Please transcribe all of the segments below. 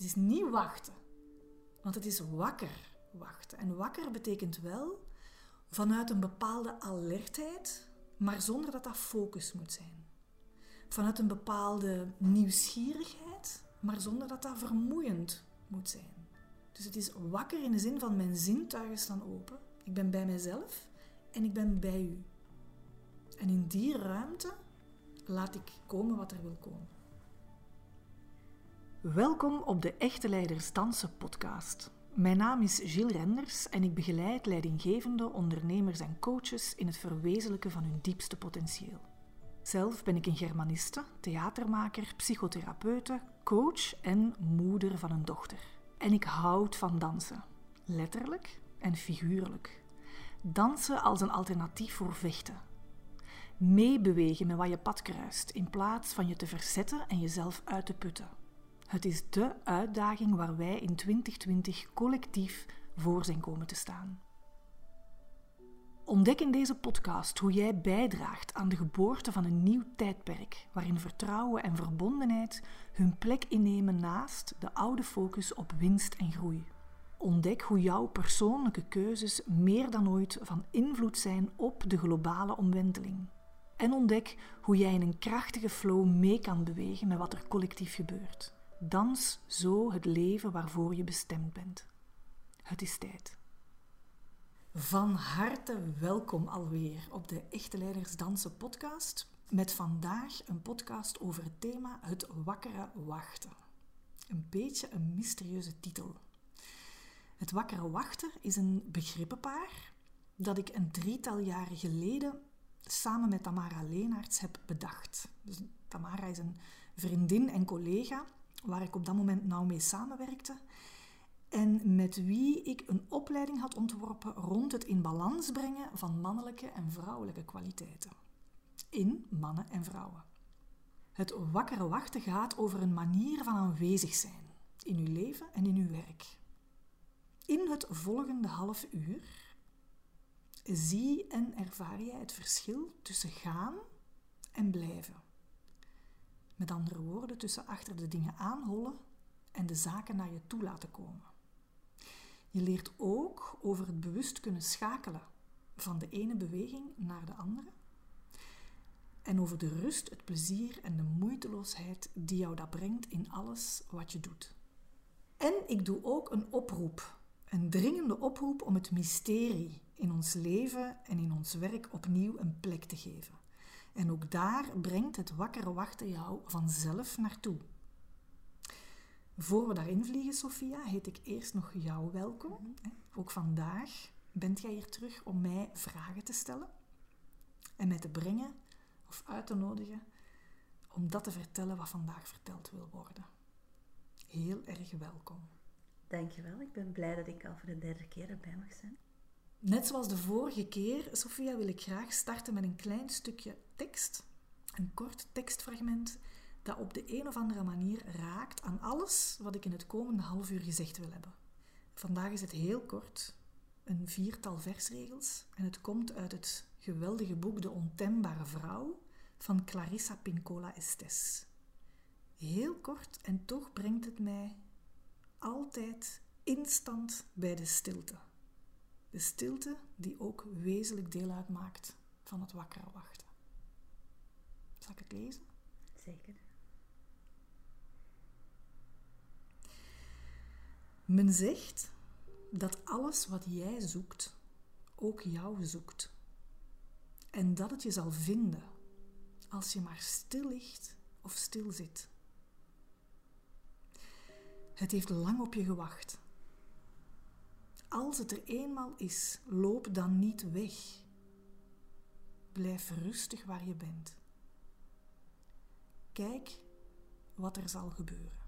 Het is niet wachten, want het is wakker wachten. En wakker betekent wel vanuit een bepaalde alertheid, maar zonder dat dat focus moet zijn. Vanuit een bepaalde nieuwsgierigheid, maar zonder dat dat vermoeiend moet zijn. Dus het is wakker in de zin van mijn zintuigen staan open. Ik ben bij mezelf en ik ben bij u. En in die ruimte laat ik komen wat er wil komen. Welkom op de Echte Leiders Dansen podcast. Mijn naam is Gilles Renders en ik begeleid leidinggevende ondernemers en coaches in het verwezenlijken van hun diepste potentieel. Zelf ben ik een germaniste, theatermaker, psychotherapeute, coach en moeder van een dochter. En ik houd van dansen, letterlijk en figuurlijk. Dansen als een alternatief voor vechten. Meebewegen met wat je pad kruist, in plaats van je te verzetten en jezelf uit te putten. Het is de uitdaging waar wij in 2020 collectief voor zijn komen te staan. Ontdek in deze podcast hoe jij bijdraagt aan de geboorte van een nieuw tijdperk, waarin vertrouwen en verbondenheid hun plek innemen naast de oude focus op winst en groei. Ontdek hoe jouw persoonlijke keuzes meer dan ooit van invloed zijn op de globale omwenteling. En ontdek hoe jij in een krachtige flow mee kan bewegen met wat er collectief gebeurt. Dans zo het leven waarvoor je bestemd bent. Het is tijd. Van harte welkom alweer op de Echte Leiders Dansen podcast. Met vandaag een podcast over het thema het wakkere wachten. Een beetje een mysterieuze titel. Het wakkere wachten is een begrippenpaar dat ik een drietal jaren geleden samen met Tamara Leenaerts heb bedacht. Dus Tamara is een vriendin en collega waar ik op dat moment nauw mee samenwerkte. En met wie ik een opleiding had ontworpen rond het in balans brengen van mannelijke en vrouwelijke kwaliteiten. In mannen en vrouwen. Het wakkere wachten gaat over een manier van aanwezig zijn in uw leven en in uw werk. In het volgende half uur zie en ervaar jij het verschil tussen gaan en blijven. Met andere woorden, tussen achter de dingen aanhollen en de zaken naar je toe laten komen. Je leert ook over het bewust kunnen schakelen van de ene beweging naar de andere. En over de rust, het plezier en de moeiteloosheid die jou dat brengt in alles wat je doet. En ik doe ook een oproep, een dringende oproep om het mysterie in ons leven en in ons werk opnieuw een plek te geven. En ook daar brengt het wakkere wachten jou vanzelf naartoe. Voor we daarin vliegen, Sophia, heet ik eerst nog jou welkom. Mhm. Ook vandaag bent jij hier terug om mij vragen te stellen en mij te brengen of uit te nodigen om dat te vertellen wat vandaag verteld wil worden. Heel erg welkom. Dankjewel, ik ben blij dat ik al voor de derde keer erbij mag zijn. Net zoals de vorige keer, Sophia, wil ik graag starten met een klein stukje tekst. Een kort tekstfragment dat op de een of andere manier raakt aan alles wat ik in het komende half uur gezegd wil hebben. Vandaag is het heel kort, een viertal versregels, en het komt uit het geweldige boek De Ontembare Vrouw van Clarissa Pincola Estes. Heel kort en toch brengt het mij altijd instant bij de stilte. De stilte die ook wezenlijk deel uitmaakt van het wakker wachten. Zal ik het lezen? Zeker. Men zegt dat alles wat jij zoekt, ook jou zoekt. En dat het je zal vinden als je maar stil ligt of stil zit. Het heeft lang op je gewacht. Als het er eenmaal is, loop dan niet weg. Blijf rustig waar je bent. Kijk wat er zal gebeuren.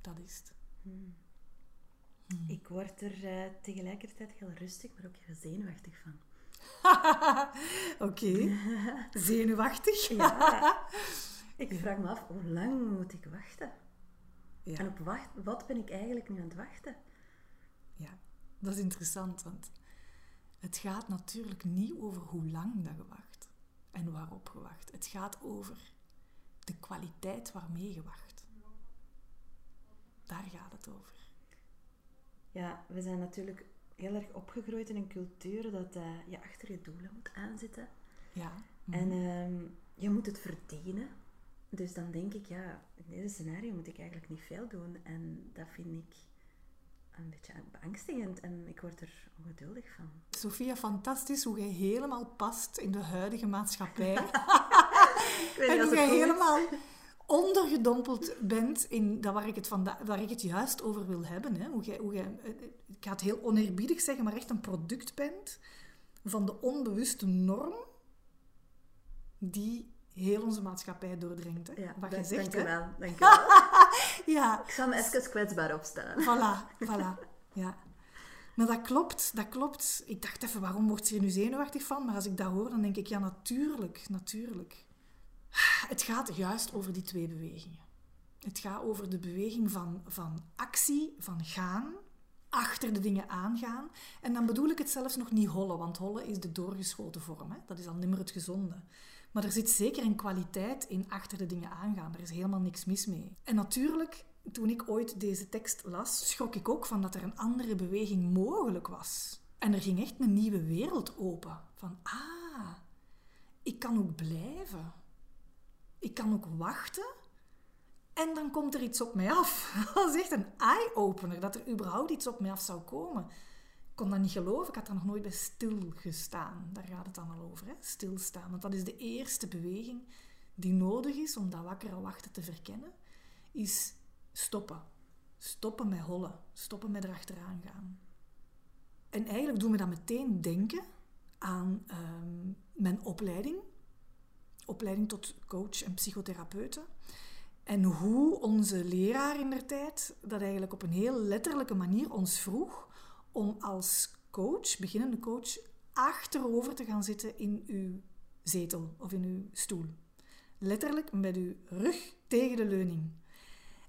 Dat is het. Hmm. Hmm. Ik word er uh, tegelijkertijd heel rustig, maar ook heel zenuwachtig van. Oké, zenuwachtig. ja. Ik vraag me af, hoe lang moet ik wachten? Ja. En op wacht, wat ben ik eigenlijk nu aan het wachten? Ja, dat is interessant, want het gaat natuurlijk niet over hoe lang dat je wacht en waarop je wacht. Het gaat over de kwaliteit waarmee je wacht. Daar gaat het over. Ja, we zijn natuurlijk heel erg opgegroeid in een cultuur dat uh, je achter je doelen moet aanzitten. Ja. En ehm, je moet het verdienen. Dus dan denk ik, ja, in deze scenario moet ik eigenlijk niet veel doen. En dat vind ik een beetje beangstigend en ik word er ongeduldig van. Sophia, fantastisch hoe jij helemaal past in de huidige maatschappij. en hoe jij helemaal ondergedompeld bent in dat waar ik het, vanda- waar ik het juist over wil hebben. Hè? Hoe jij, hoe jij, eh, ik ga het heel oneerbiedig zeggen, maar echt een product bent van de onbewuste norm die heel onze maatschappij doordringt. Hè? Ja, Wat je zegt, dank je wel. Dank je wel. Ja, Ik zal me even kwetsbaar opstellen. voilà, voilà. Ja. Maar dat klopt, dat klopt. Ik dacht even, waarom wordt ze hier nu zenuwachtig van? Maar als ik dat hoor, dan denk ik, ja, natuurlijk, natuurlijk. Het gaat juist over die twee bewegingen. Het gaat over de beweging van, van actie, van gaan, achter de dingen aangaan. En dan bedoel ik het zelfs nog niet hollen, want hollen is de doorgeschoten vorm. Hè? Dat is al nimmer het gezonde. Maar er zit zeker een kwaliteit in achter de dingen aangaan. Er is helemaal niks mis mee. En natuurlijk, toen ik ooit deze tekst las, schrok ik ook van dat er een andere beweging mogelijk was. En er ging echt een nieuwe wereld open. Van, ah, ik kan ook blijven. Ik kan ook wachten. En dan komt er iets op mij af. Dat is echt een eye-opener, dat er überhaupt iets op mij af zou komen. Kon dat niet geloven, ik had er nog nooit bij stilgestaan. Daar gaat het dan al over, hè? stilstaan. Want dat is de eerste beweging die nodig is om dat wakkere wachten te verkennen. Is stoppen. Stoppen met hollen. Stoppen met erachteraan gaan. En eigenlijk doen we dat meteen denken aan ehm, mijn opleiding. Opleiding tot coach en psychotherapeute. En hoe onze leraar in der tijd dat eigenlijk op een heel letterlijke manier ons vroeg om als coach, beginnende coach, achterover te gaan zitten in uw zetel of in uw stoel. Letterlijk met uw rug tegen de leuning.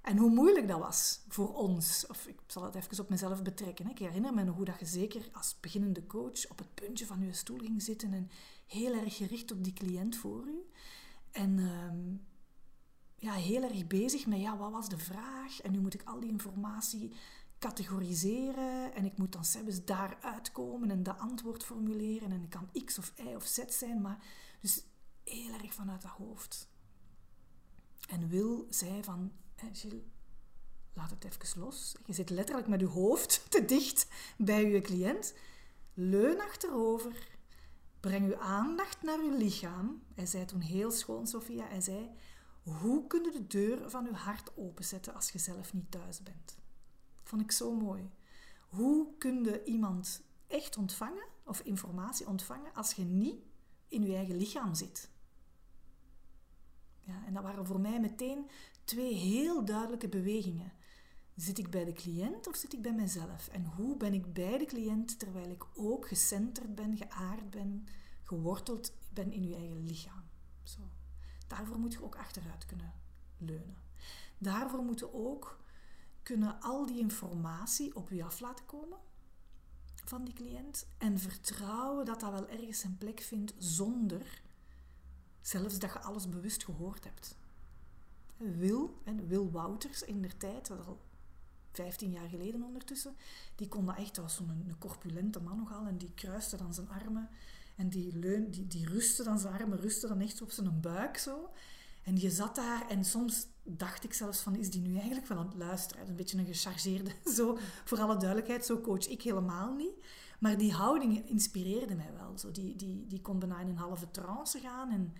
En hoe moeilijk dat was voor ons, of ik zal het even op mezelf betrekken. Ik herinner me hoe dat je zeker als beginnende coach op het puntje van je stoel ging zitten en heel erg gericht op die cliënt voor u. En ehm, ja, heel erg bezig met, ja, wat was de vraag? En nu moet ik al die informatie categoriseren en ik moet dan zelfs daaruit komen en dat antwoord formuleren en ik kan X of Y of Z zijn, maar dus heel erg vanuit dat hoofd. En Wil zei van, Gilles, laat het even los. Je zit letterlijk met je hoofd te dicht bij je cliënt. Leun achterover. Breng uw aandacht naar uw lichaam. Hij zei toen heel schoon, Sophia. Hij zei, hoe kun je de deur van uw hart openzetten als je zelf niet thuis bent? Vond ik zo mooi. Hoe kun je iemand echt ontvangen of informatie ontvangen als je niet in je eigen lichaam zit? Ja, en dat waren voor mij meteen twee heel duidelijke bewegingen. Zit ik bij de cliënt of zit ik bij mezelf? En hoe ben ik bij de cliënt terwijl ik ook gecenterd ben, geaard ben, geworteld ben in je eigen lichaam? Zo. Daarvoor moet je ook achteruit kunnen leunen. Daarvoor moet je ook kunnen al die informatie op je af laten komen van die cliënt en vertrouwen dat dat wel ergens zijn plek vindt zonder zelfs dat je alles bewust gehoord hebt. Wil, en Wil Wouters in der tijd, dat al 15 jaar geleden ondertussen, die kon dat echt, dat was zo'n een corpulente man nogal, en die kruiste dan zijn armen en die, leun, die, die rustte dan zijn armen, rustte dan echt op zijn buik zo. En je zat daar en soms dacht ik zelfs van, is die nu eigenlijk wel aan het luisteren? Een beetje een gechargeerde, zo, voor alle duidelijkheid, zo coach ik helemaal niet. Maar die houding inspireerde mij wel. Zo, die, die, die kon bijna in een halve trance gaan en,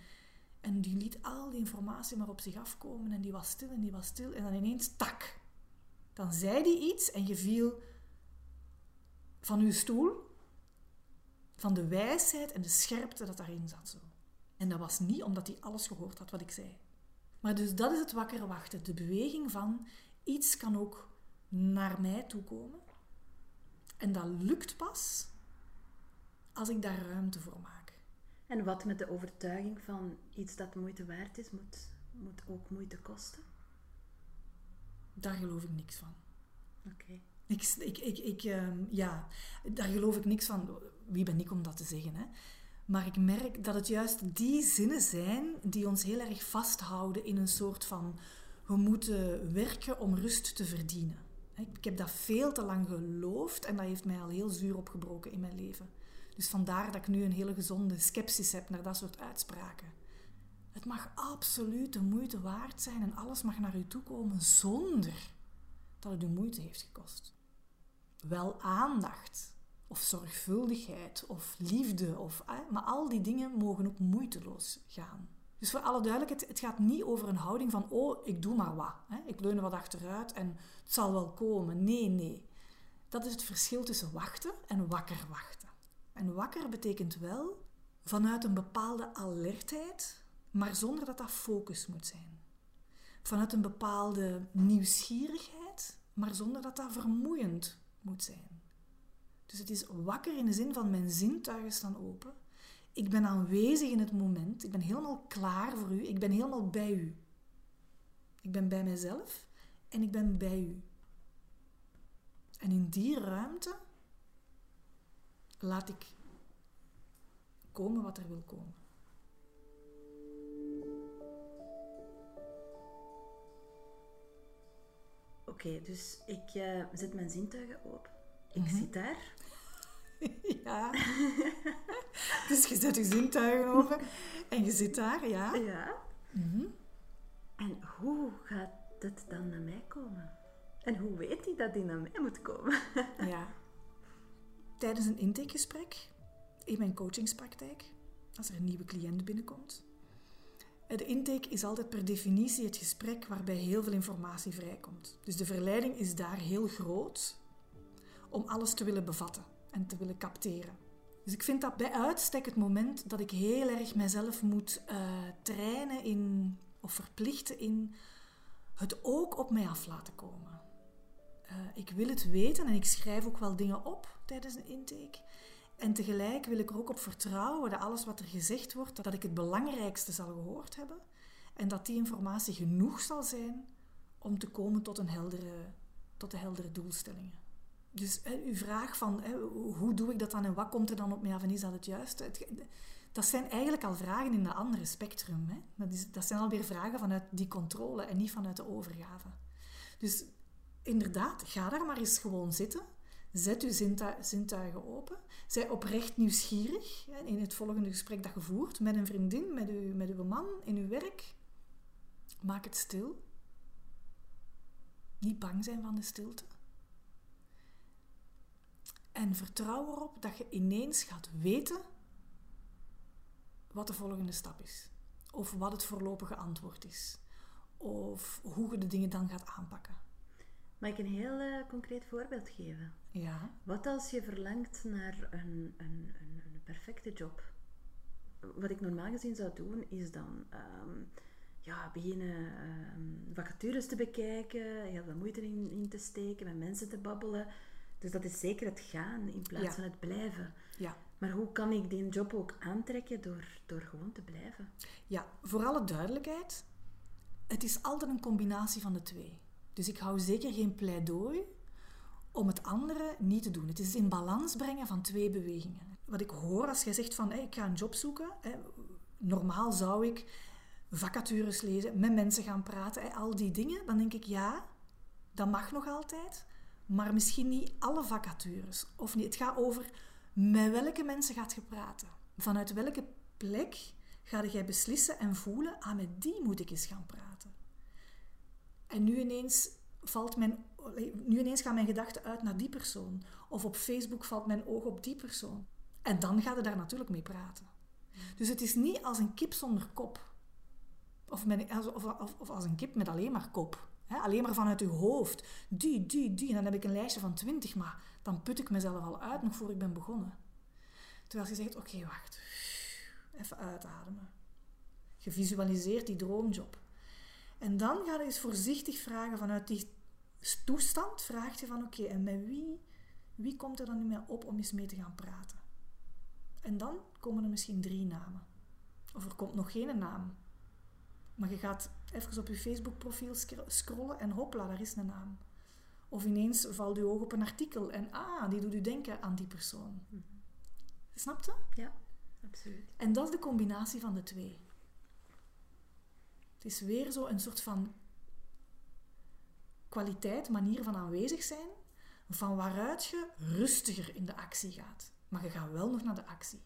en die liet al die informatie maar op zich afkomen en die was stil en die was stil en dan ineens, tak! Dan zei die iets en je viel van je stoel, van de wijsheid en de scherpte dat daarin zat. Zo. En dat was niet omdat hij alles gehoord had wat ik zei. Maar dus dat is het wakkere wachten. De beweging van iets kan ook naar mij toe komen. En dat lukt pas als ik daar ruimte voor maak. En wat met de overtuiging van iets dat moeite waard is, moet, moet ook moeite kosten? Daar geloof ik niks van. Oké. Ik, ik, ik, ik, um, ja, daar geloof ik niks van. Wie ben ik om dat te zeggen? Hè? Maar ik merk dat het juist die zinnen zijn die ons heel erg vasthouden in een soort van we moeten werken om rust te verdienen. Ik heb dat veel te lang geloofd en dat heeft mij al heel zuur opgebroken in mijn leven. Dus vandaar dat ik nu een hele gezonde sceptisch heb naar dat soort uitspraken. Het mag absoluut de moeite waard zijn en alles mag naar u toe komen zonder dat het u moeite heeft gekost. Wel aandacht, of zorgvuldigheid, of liefde, of, maar al die dingen mogen ook moeiteloos gaan. Dus voor alle duidelijkheid, het gaat niet over een houding van, oh, ik doe maar wat. Ik leun er wat achteruit en het zal wel komen. Nee, nee. Dat is het verschil tussen wachten en wakker wachten. En wakker betekent wel vanuit een bepaalde alertheid, maar zonder dat dat focus moet zijn. Vanuit een bepaalde nieuwsgierigheid, maar zonder dat dat vermoeiend moet zijn. Dus het is wakker in de zin van mijn zintuigen staan open. Ik ben aanwezig in het moment. Ik ben helemaal klaar voor u. Ik ben helemaal bij u. Ik ben bij mezelf en ik ben bij u. En in die ruimte laat ik komen wat er wil komen. Oké, dus ik uh, zet mijn zintuigen op. Ik mm zit daar. ja. dus je zet je zintuigen open en je zit daar, ja. Ja. Mhm. En hoe gaat dit dan naar mij komen? En hoe weet hij dat hij naar mij moet komen? ja. Tijdens een intakegesprek in mijn coachingspraktijk, als er een nieuwe cliënt binnenkomt. De intake is altijd per definitie het gesprek waarbij heel veel informatie vrijkomt. Dus de verleiding is daar heel groot om alles te willen bevatten en te willen capteren. Dus ik vind dat bij uitstek het moment dat ik heel erg mezelf moet uh, trainen in, of verplichten in het ook op mij af laten komen. Uh, ik wil het weten en ik schrijf ook wel dingen op tijdens een intake. En tegelijk wil ik er ook op vertrouwen dat alles wat er gezegd wordt, dat ik het belangrijkste zal gehoord hebben. En dat die informatie genoeg zal zijn om te komen tot, een heldere, tot de heldere doelstellingen. Dus uw vraag van hoe doe ik dat dan en wat komt er dan op mij af en is dat het juiste? dat zijn eigenlijk al vragen in een andere spectrum. Hè? Dat, is, dat zijn alweer vragen vanuit die controle en niet vanuit de overgave. Dus inderdaad, ga daar maar eens gewoon zitten. Zet uw zintuigen open. Zij oprecht nieuwsgierig in het volgende gesprek dat je voert met een vriendin, met, met uw man, in uw werk. Maak het stil. Niet bang zijn van de stilte. En vertrouw erop dat je ineens gaat weten wat de volgende stap is. Of wat het voorlopige antwoord is. Of hoe je de dingen dan gaat aanpakken. Mag ik een heel uh, concreet voorbeeld geven? Ja. Wat als je verlangt naar een, een, een, een perfecte job? Wat ik normaal gezien zou doen, is dan um, ja, beginnen um, vacatures te bekijken, heel veel moeite in, in te steken, met mensen te babbelen dus dat is zeker het gaan in plaats van het blijven. Ja. Maar hoe kan ik die job ook aantrekken door, door gewoon te blijven? Ja, voor alle duidelijkheid, het is altijd een combinatie van de twee. Dus ik hou zeker geen pleidooi om het andere niet te doen. Het is in balans brengen van twee bewegingen. Wat ik hoor als jij zegt van hey, ik ga een job zoeken. normaal zou ik vacatures lezen, met mensen gaan praten, al die dingen. Dan denk ik ja, dat mag nog altijd maar misschien niet alle vacatures. Of niet. Het gaat over met welke mensen gaat je praten. Vanuit welke plek ga jij beslissen en voelen, ah, met die moet ik eens gaan praten. En nu ineens, valt mijn, nu ineens gaan mijn gedachten uit naar die persoon. Of op Facebook valt mijn oog op die persoon. En dan ga je daar natuurlijk mee praten. Dus het is niet als een kip zonder kop. Of, of, of als een kip met alleen maar kop alleen maar vanuit uw hoofd. Die, die, die. En dan heb ik een lijstje van twintig, maar dan put ik mezelf al uit nog voor ik ben begonnen. Terwijl je zegt, oké, wacht. Even uitademen. Je visualiseert die droomjob. En dan ga je eens voorzichtig vragen vanuit die toestand. Vraag je van, oké, en met wie, wie komt er dan nu mee op om eens mee te gaan praten? En dan komen er misschien drie namen. Of er komt nog geen naam. Maar je gaat even op je Facebook-profiel scrollen en hopla, daar is een naam. Of ineens valt je oog op een artikel en ah, die doet u denken aan die persoon. Mm Snap je? Ja. Absoluut. En dat is de combinatie van de twee. Het is weer zo een soort van kwaliteit, manier van aanwezig zijn, van waaruit je rustiger in de actie gaat. Maar je gaat wel nog naar de actie.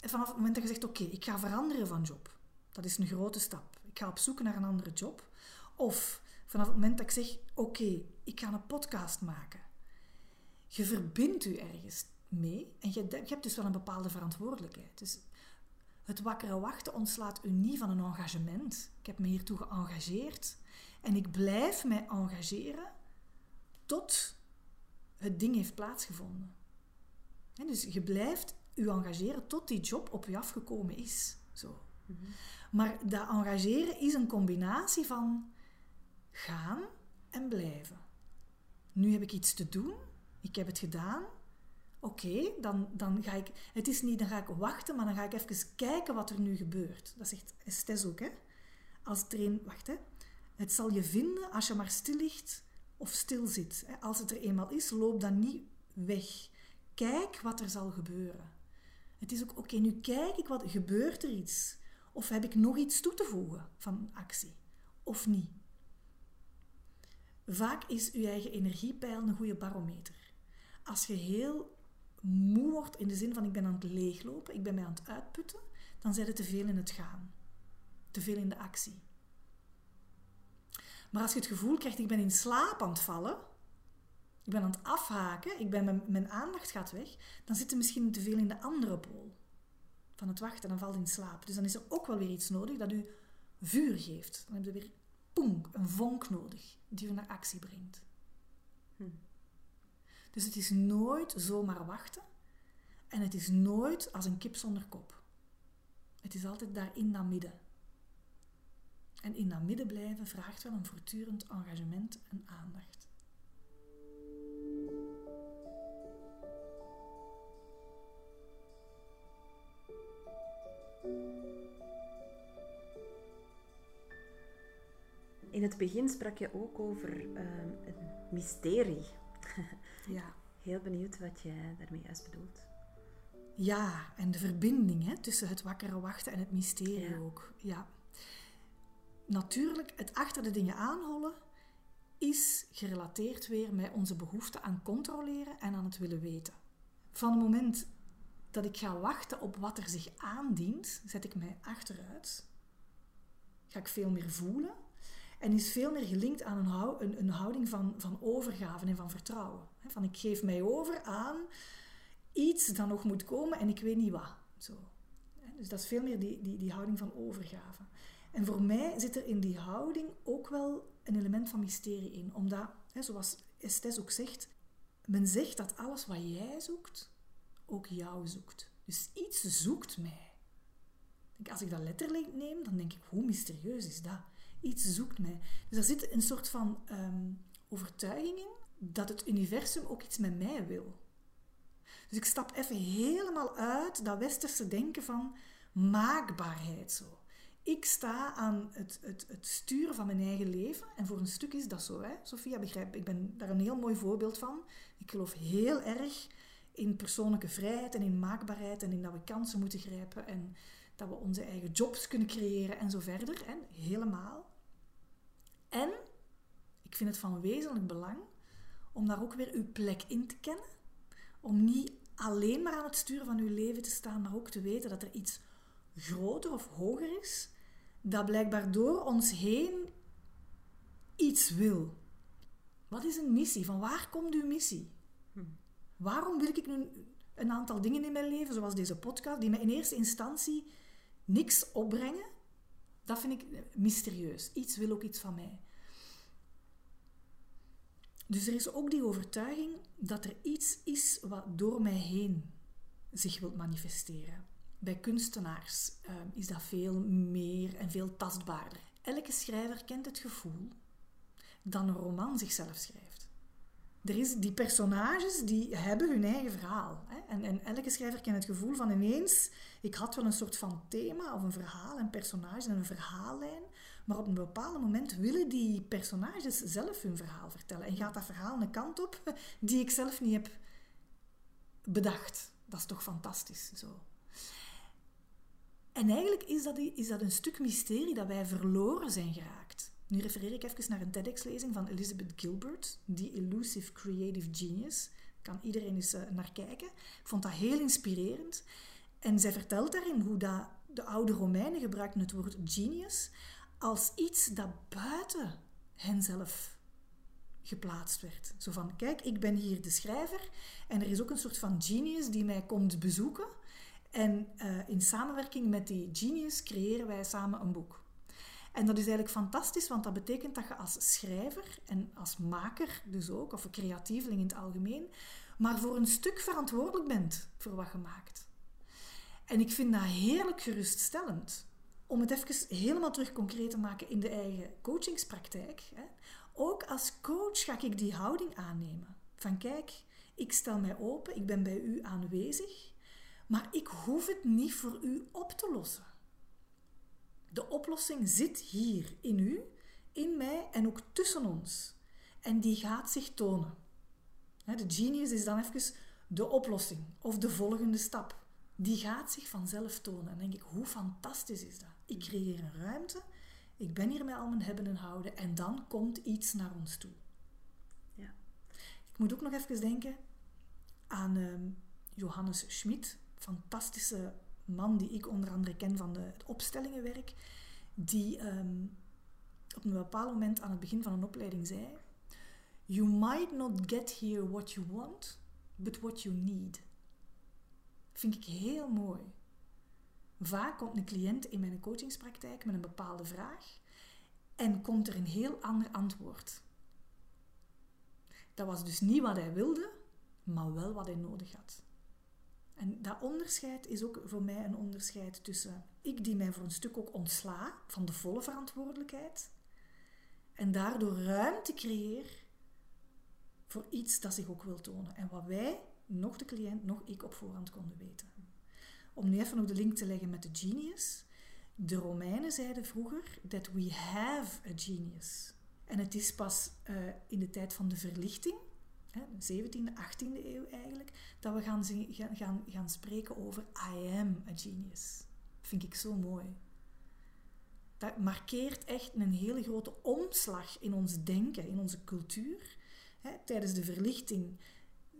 En vanaf het moment dat je zegt, oké, ik ga veranderen van job. Dat is een grote stap. Ik ga op zoek naar een andere job. Of vanaf het moment dat ik zeg, oké, ik ga een podcast maken. Je verbindt u ergens mee en je, hebt dus wel een bepaalde verantwoordelijkheid. Dus het wakkere wachten ontslaat u niet van een engagement. Ik heb me hiertoe geëngageerd en ik blijf mij engageren tot het ding heeft plaatsgevonden. dus je blijft u engageren tot die job op u afgekomen is. Zo. Mhm. Maar dat engageren is een combinatie van gaan en blijven. Nu heb ik iets te doen, ik heb het gedaan. Oké, dan, dan ga ik... Het is niet, dan ga ik wachten, maar dan ga ik even kijken wat er nu gebeurt. Dat zegt Estes ook, hè. Als een... Wacht, hè. Het zal je vinden als je maar stil ligt of stil zit. Als het er eenmaal is, loop dan niet weg. Kijk wat er zal gebeuren. Het is ook, oké, nu kijk ik wat... Gebeurt er iets? Of heb ik nog iets toe te voegen van actie? Of niet? Vaak is uw eigen energiepeil een goede barometer. Als je heel moe wordt in de zin van ik ben aan het leeglopen, ik ben mij aan het uitputten, dan zit het te veel in het gaan. Te veel in de actie. Maar als je het gevoel krijgt, ik ben in slaap aan het vallen, ik ben aan het afhaken, ik ben, mijn, mijn aandacht gaat weg, dan zit je misschien te veel in de andere pool van het wachten, dan valt in slaap. Dus dan is er ook wel weer iets nodig dat u vuur geeft. Dan heb je weer poeng, een vonk nodig die u naar actie brengt. Hm. Dus het is nooit zomaar wachten en het is nooit als een kip zonder kop. Het is altijd daar in dat midden. En in dat midden blijven vraagt wel een voortdurend engagement en aandacht. In het begin sprak je ook over uh, een mysterie. ja. Heel benieuwd wat jij daarmee juist bedoelt. Ja, en de verbinding hè, tussen het wakkere wachten en het mysterie ook. Ja. Natuurlijk, het achter de dingen aanhollen is gerelateerd weer met onze behoefte aan controleren en aan het willen weten. Van het moment dat ik ga wachten op wat er zich aandient, zet ik mij achteruit. Ga ik veel meer voelen en is veel meer gelinkt aan een, een, een houding van, van overgave en van vertrouwen. Van ik geef mij over aan iets dat nog moet komen en ik weet niet wat. Zo. Dus dat is veel meer die, die, die houding van overgave. En voor mij zit er in die houding ook wel een element van mysterie in. Omdat, zoals Estes ook zegt, men zegt dat alles wat jij zoekt, ook jou zoekt. Dus iets zoekt mij. Als ik dat letterlijk neem, dan denk ik, hoe mysterieus is dat? Iets zoekt mij. Dus er zit een soort van um, overtuiging in dat het universum ook iets met mij wil. Dus ik stap even helemaal uit dat westerse denken van maakbaarheid zo. Ik sta aan het, het, het sturen van mijn eigen leven. En voor een stuk is dat zo, hè? Sophia, begrijp Ik ben daar een heel mooi voorbeeld van. Ik geloof heel erg in persoonlijke vrijheid en in maakbaarheid en in dat we kansen moeten grijpen en dat we onze eigen jobs kunnen creëren en zo verder. Hè? Helemaal. En ik vind het van wezenlijk belang om daar ook weer uw plek in te kennen. Om niet alleen maar aan het sturen van uw leven te staan, maar ook te weten dat er iets groter of hoger is, dat blijkbaar door ons heen iets wil. Wat is een missie? Van waar komt uw missie? Waarom wil ik nu een aantal dingen in mijn leven, zoals deze podcast, die me in eerste instantie niks opbrengen? Dat vind ik mysterieus. Iets wil ook iets van mij. Dus er is ook die overtuiging dat er iets is wat door mij heen zich wil manifesteren. Bij kunstenaars ehm, is dat veel meer en veel tastbaarder. Elke schrijver kent het gevoel dat een roman zichzelf schrijft. Er is, die personages die hebben hun eigen verhaal. Hè? En, en elke schrijver kent het gevoel van ineens, ik had wel een soort van thema of een verhaal, een personage en een verhaallijn, maar op een bepaald moment willen die personages zelf hun verhaal vertellen. En gaat dat verhaal een kant op die ik zelf niet heb bedacht. Dat is toch fantastisch. Zo. En eigenlijk is dat, is dat een stuk mysterie dat wij verloren zijn geraakt. Nu refereer ik even naar een TEDx-lezing van Elizabeth Gilbert, die Elusive Creative Genius. Kan iedereen eens eh, naar kijken. Ik vond dat heel inspirerend. En zij vertelt daarin hoe dat, de oude Romeinen gebruikten het woord genius als iets dat buiten henzelf geplaatst werd. Zo van, kijk, ik ben hier de schrijver en er is ook een soort van genius die mij komt bezoeken. En uh, in samenwerking met die genius creëren wij samen een boek. En dat is eigenlijk fantastisch, want dat betekent dat je als schrijver en als maker dus ook, of een creatieveling in het algemeen, maar voor een stuk verantwoordelijk bent voor wat je maakt. En ik vind dat heerlijk geruststellend. Om het even helemaal terug concreet te maken in de eigen coachingspraktijk. Ook als coach ga ik die houding aannemen. Van kijk, ik stel mij open, ik ben bij u aanwezig, maar ik hoef het niet voor u op te lossen. De oplossing zit hier in u, in mij en ook tussen ons. En die gaat zich tonen. De genius is dan even de oplossing of de volgende stap. Die gaat zich vanzelf tonen. En denk ik, hoe fantastisch is dat? Ik creëer een ruimte, ik ben hier met al mijn hebben en houden en dan komt iets naar ons toe. Ja. Ik moet ook nog even denken aan uh, Johannes Schmid, fantastische man die ik onder andere ken van de, het opstellingenwerk, die um, op een bepaald moment aan het begin van een opleiding zei: You might not get here what you want, but what you need. Vind ik heel mooi. Vaak komt een cliënt in mijn coachingspraktijk met een bepaalde vraag en komt er een heel ander antwoord. Dat was dus niet wat hij wilde, maar wel wat hij nodig had. En dat onderscheid is ook voor mij een onderscheid tussen ik die mij voor een stuk ook ontsla van de volle verantwoordelijkheid en daardoor ruimte creëer voor iets dat zich ook wil tonen en wat wij, nog de cliënt, nog ik op voorhand konden weten. Om nu even nog de link te leggen met de genius. De Romeinen zeiden vroeger that we have a genius. En het is pas uh, in de tijd van de verlichting, 17e, 18e eeuw eigenlijk, dat we gaan, gaan, gaan spreken over I am a genius. Vind ik zo mooi. Dat markeert echt een hele grote omslag in ons denken, in onze cultuur. tijdens de verlichting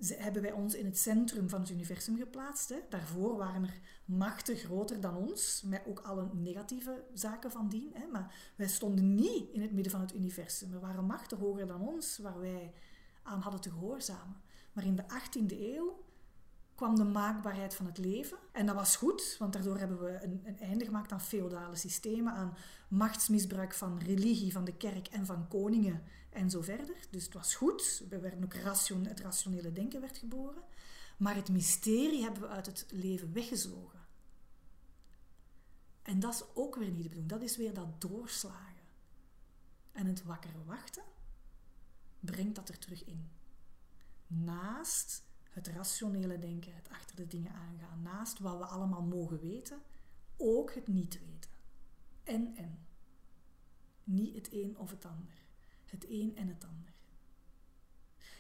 hebben wij ons in het centrum van het universum geplaatst. Daarvoor waren er machten groter dan ons, met ook alle negatieve zaken van dien. Maar wij stonden niet in het midden van het universum. Er waren machten hoger dan ons, waar wij aan hadden te gehoorzamen. Maar in de 18e eeuw kwam de maakbaarheid van het leven. En dat was goed, want daardoor hebben we een, een, einde gemaakt aan feodale systemen, aan machtsmisbruik van religie, van de kerk en van koningen en zo verder. Dus het was goed. We werden ook ration, het rationele denken werd geboren. Maar het mysterie hebben we uit het leven weggezogen. En dat is ook weer niet de bedoeling. Dat is weer dat doorslagen. En het wakker wachten brengt dat er terug in. Naast het rationele denken, het achter de dingen aangaan, naast wat we allemaal mogen weten, ook het niet weten. En en. Niet het een of het ander. Het een en het ander.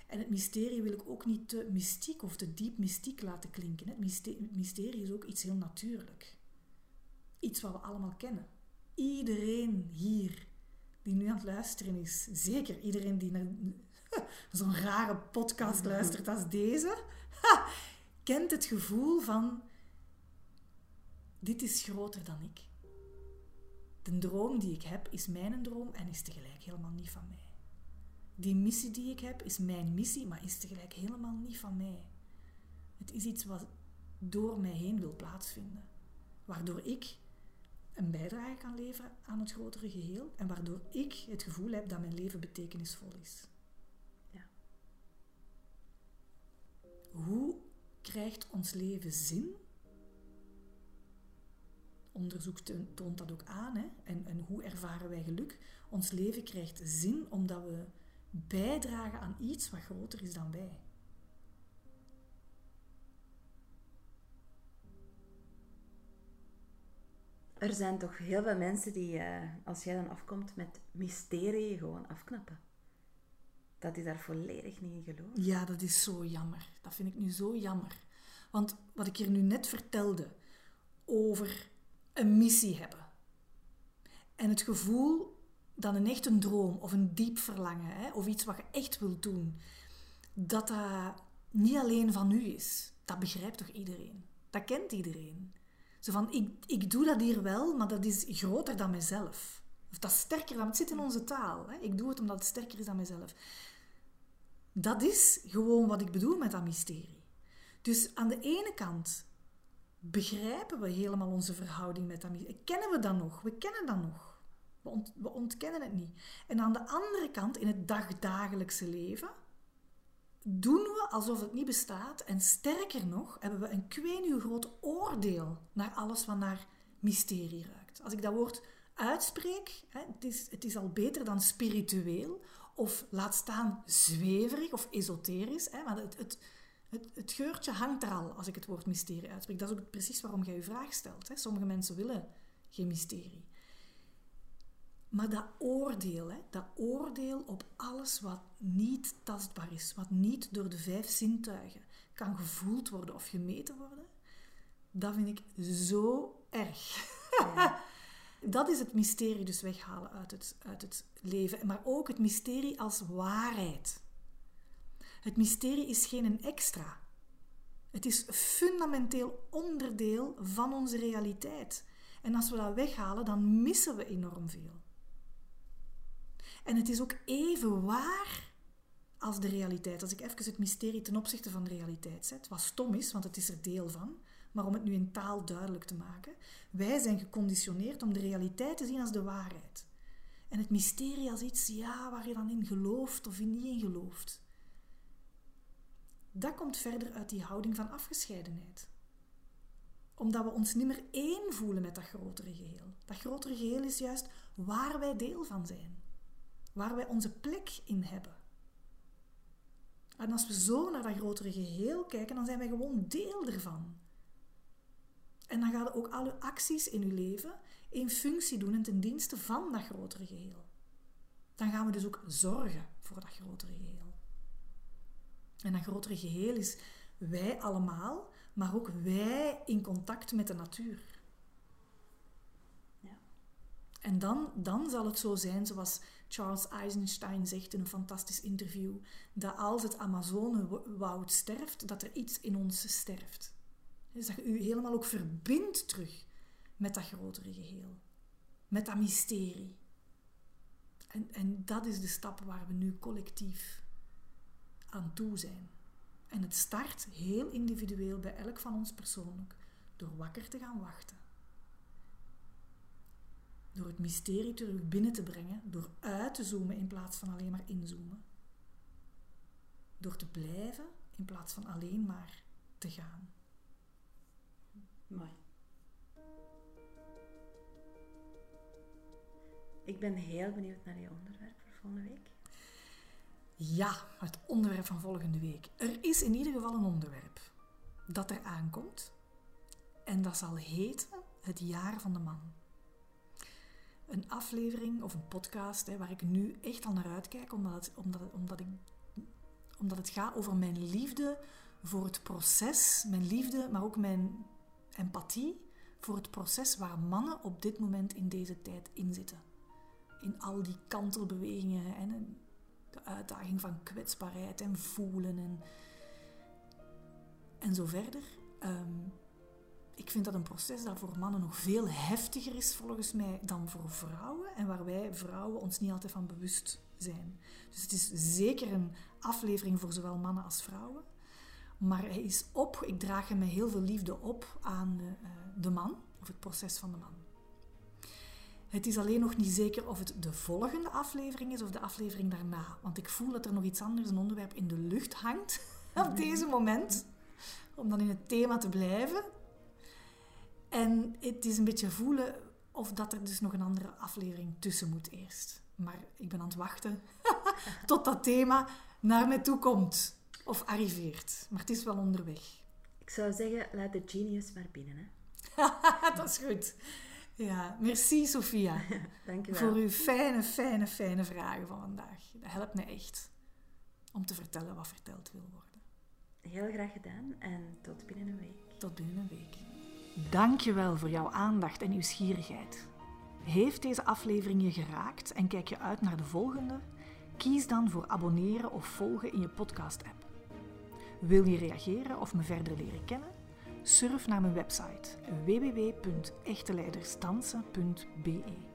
En het mysterie wil ik ook niet te mystiek of te diep mystiek laten klinken. Het mysterie is ook iets heel natuurlijk. Iets wat we allemaal kennen. Iedereen hier die nu aan het luisteren is, zeker iedereen die naar zo'n rare podcast luistert als deze, kent het gevoel van: dit is groter dan ik. De droom die ik heb is mijn droom en is tegelijk helemaal niet van mij. Die missie die ik heb is mijn missie, maar is tegelijk helemaal niet van mij. Het is iets wat door mij heen wil plaatsvinden, waardoor ik een bijdrage kan leveren aan het grotere geheel en waardoor ik het gevoel heb dat mijn leven betekenisvol is. Ja. Hoe krijgt ons leven zin? Onderzoek toont dat ook aan. Hè? En, en hoe ervaren wij geluk? Ons leven krijgt zin omdat we bijdragen aan iets wat groter is dan wij. Er zijn toch heel veel mensen die, uh, als jij dan afkomt met mysterie, gewoon afknappen. Dat die daar volledig niet in geloven. Ja, dat is zo jammer. Dat vind ik nu zo jammer. Want wat ik hier nu net vertelde over een missie hebben. En het gevoel dat een echt een droom of een diep verlangen hè, of iets wat je echt wilt doen, dat dat niet alleen van u is. Dat begrijpt toch iedereen? Dat kent iedereen. Zo van, ik, ik doe dat hier wel, maar dat is groter dan mezelf. Of dat is sterker dan... Het zit in onze taal. Hè? Ik doe het omdat het sterker is dan mezelf. Dat is gewoon wat ik bedoel met dat mysterie. Dus aan de ene kant begrijpen we helemaal onze verhouding met dat mysterie. Kennen we dat nog? We kennen dat nog. We, we ontkennen het niet. En aan de andere kant, in het dagdagelijkse leven, doen we alsof het niet bestaat. En sterker nog, hebben we een kwenuw groot oordeel naar alles wat naar mysterie ruikt. Als ik dat woord uitspreek, het, is, het is al beter dan spiritueel, of laat staan zweverig of esoterisch. Hè, maar het, het, het, het, geurtje hangt er al als ik het woord mysterie uitspreek. Dat is ook precies waarom jij je vraag stelt. Hè. Sommige mensen willen geen mysterie. Maar dat oordeel, hè, dat oordeel op alles wat niet tastbaar is, wat niet door de vijf zintuigen kan gevoeld worden of gemeten worden, dat vind ik zo erg. Ja. dat is het mysterie dus weghalen uit het, uit het leven. Maar ook het mysterie als waarheid. Het mysterie is geen een extra. Het is fundamenteel onderdeel van onze realiteit. En als we dat weghalen, dan missen we enorm veel. En het is ook even waar als de realiteit. Als ik even het mysterie ten opzichte van de realiteit zet, wat stom is, want het is er deel van, maar om het nu in taal duidelijk te maken. Wij zijn geconditioneerd om de realiteit te zien als de waarheid. En het mysterie als iets ja, waar je dan in gelooft of in niet in gelooft. Dat komt verder uit die houding van afgescheidenheid. Omdat we ons niet meer één voelen met dat grotere geheel. Dat grotere geheel is juist waar wij deel van zijn. Waar wij onze plek in hebben. En als we zo naar dat grotere geheel kijken, dan zijn wij gewoon deel ervan. En dan gaat ook alle acties in uw leven in functie doen en ten dienste van dat grotere geheel. Dan gaan we dus ook zorgen voor dat grotere geheel. En dat grotere geheel is wij allemaal, maar ook wij in contact met de natuur. Ja. En dan, dan zal het zo zijn, zoals Charles Eisenstein zegt in een fantastisch interview, dat als het Amazonewoud sterft, dat er iets in ons sterft. Dus dat je u helemaal ook verbindt terug met dat grotere geheel. Met dat mysterie. En, en dat is de stap waar we nu collectief aan toe zijn. En het start heel individueel bij elk van ons persoonlijk door wakker te gaan wachten. Door het mysterie terug binnen te brengen, door uit te zoomen in plaats van alleen maar inzoomen. Door te blijven in plaats van alleen maar te gaan. Mooi. Ik ben heel benieuwd naar je onderwerp voor volgende week. Ja, het onderwerp van volgende week. Er is in ieder geval een onderwerp dat er aankomt. En dat zal heten Het Jaar van de Man. Een aflevering of een podcast hè, waar ik nu echt al naar uitkijk, omdat het, omdat, omdat, ik, omdat het gaat over mijn liefde voor het proces, mijn liefde, maar ook mijn empathie voor het proces waar mannen op dit moment in deze tijd in zitten. In al die kantelbewegingen en de uitdaging van kwetsbaarheid en voelen en, zo verder. Ehm, ik vind dat een proces dat voor mannen nog veel heftiger is volgens mij dan voor vrouwen en waar wij vrouwen ons niet altijd van bewust zijn. Dus het is zeker een aflevering voor zowel mannen als vrouwen. Maar hij is op, ik draag hem met heel veel liefde op aan de, uh, de man, of het proces van de man. Het is alleen nog niet zeker of het de volgende aflevering is of de aflevering daarna. Want ik voel dat er nog iets anders, een onderwerp in de lucht hangt op mhm. deze moment. Om dan in het thema te blijven. En het is een beetje voelen of dat er dus nog een andere aflevering tussen moet eerst. Maar ik ben aan het wachten tot dat thema naar mij toe komt. Of arriveert. Maar het is wel onderweg. Ik zou zeggen, laat de genius maar binnen. Hè? dat is goed. Ja, merci Sophia. Dank je wel. Voor uw fijne, fijne, fijne vragen van vandaag. Dat helpt me echt om te vertellen wat verteld wil worden. Heel graag gedaan en tot binnen een week. Tot binnen een week. Dankjewel voor jouw aandacht en nieuwsgierigheid. Heeft deze aflevering je geraakt en kijk je uit naar de volgende? Kies dan voor abonneren of volgen in je podcast-app. Wil je reageren of me verder leren kennen? Surf naar mijn website www.echteleidersdansen.be.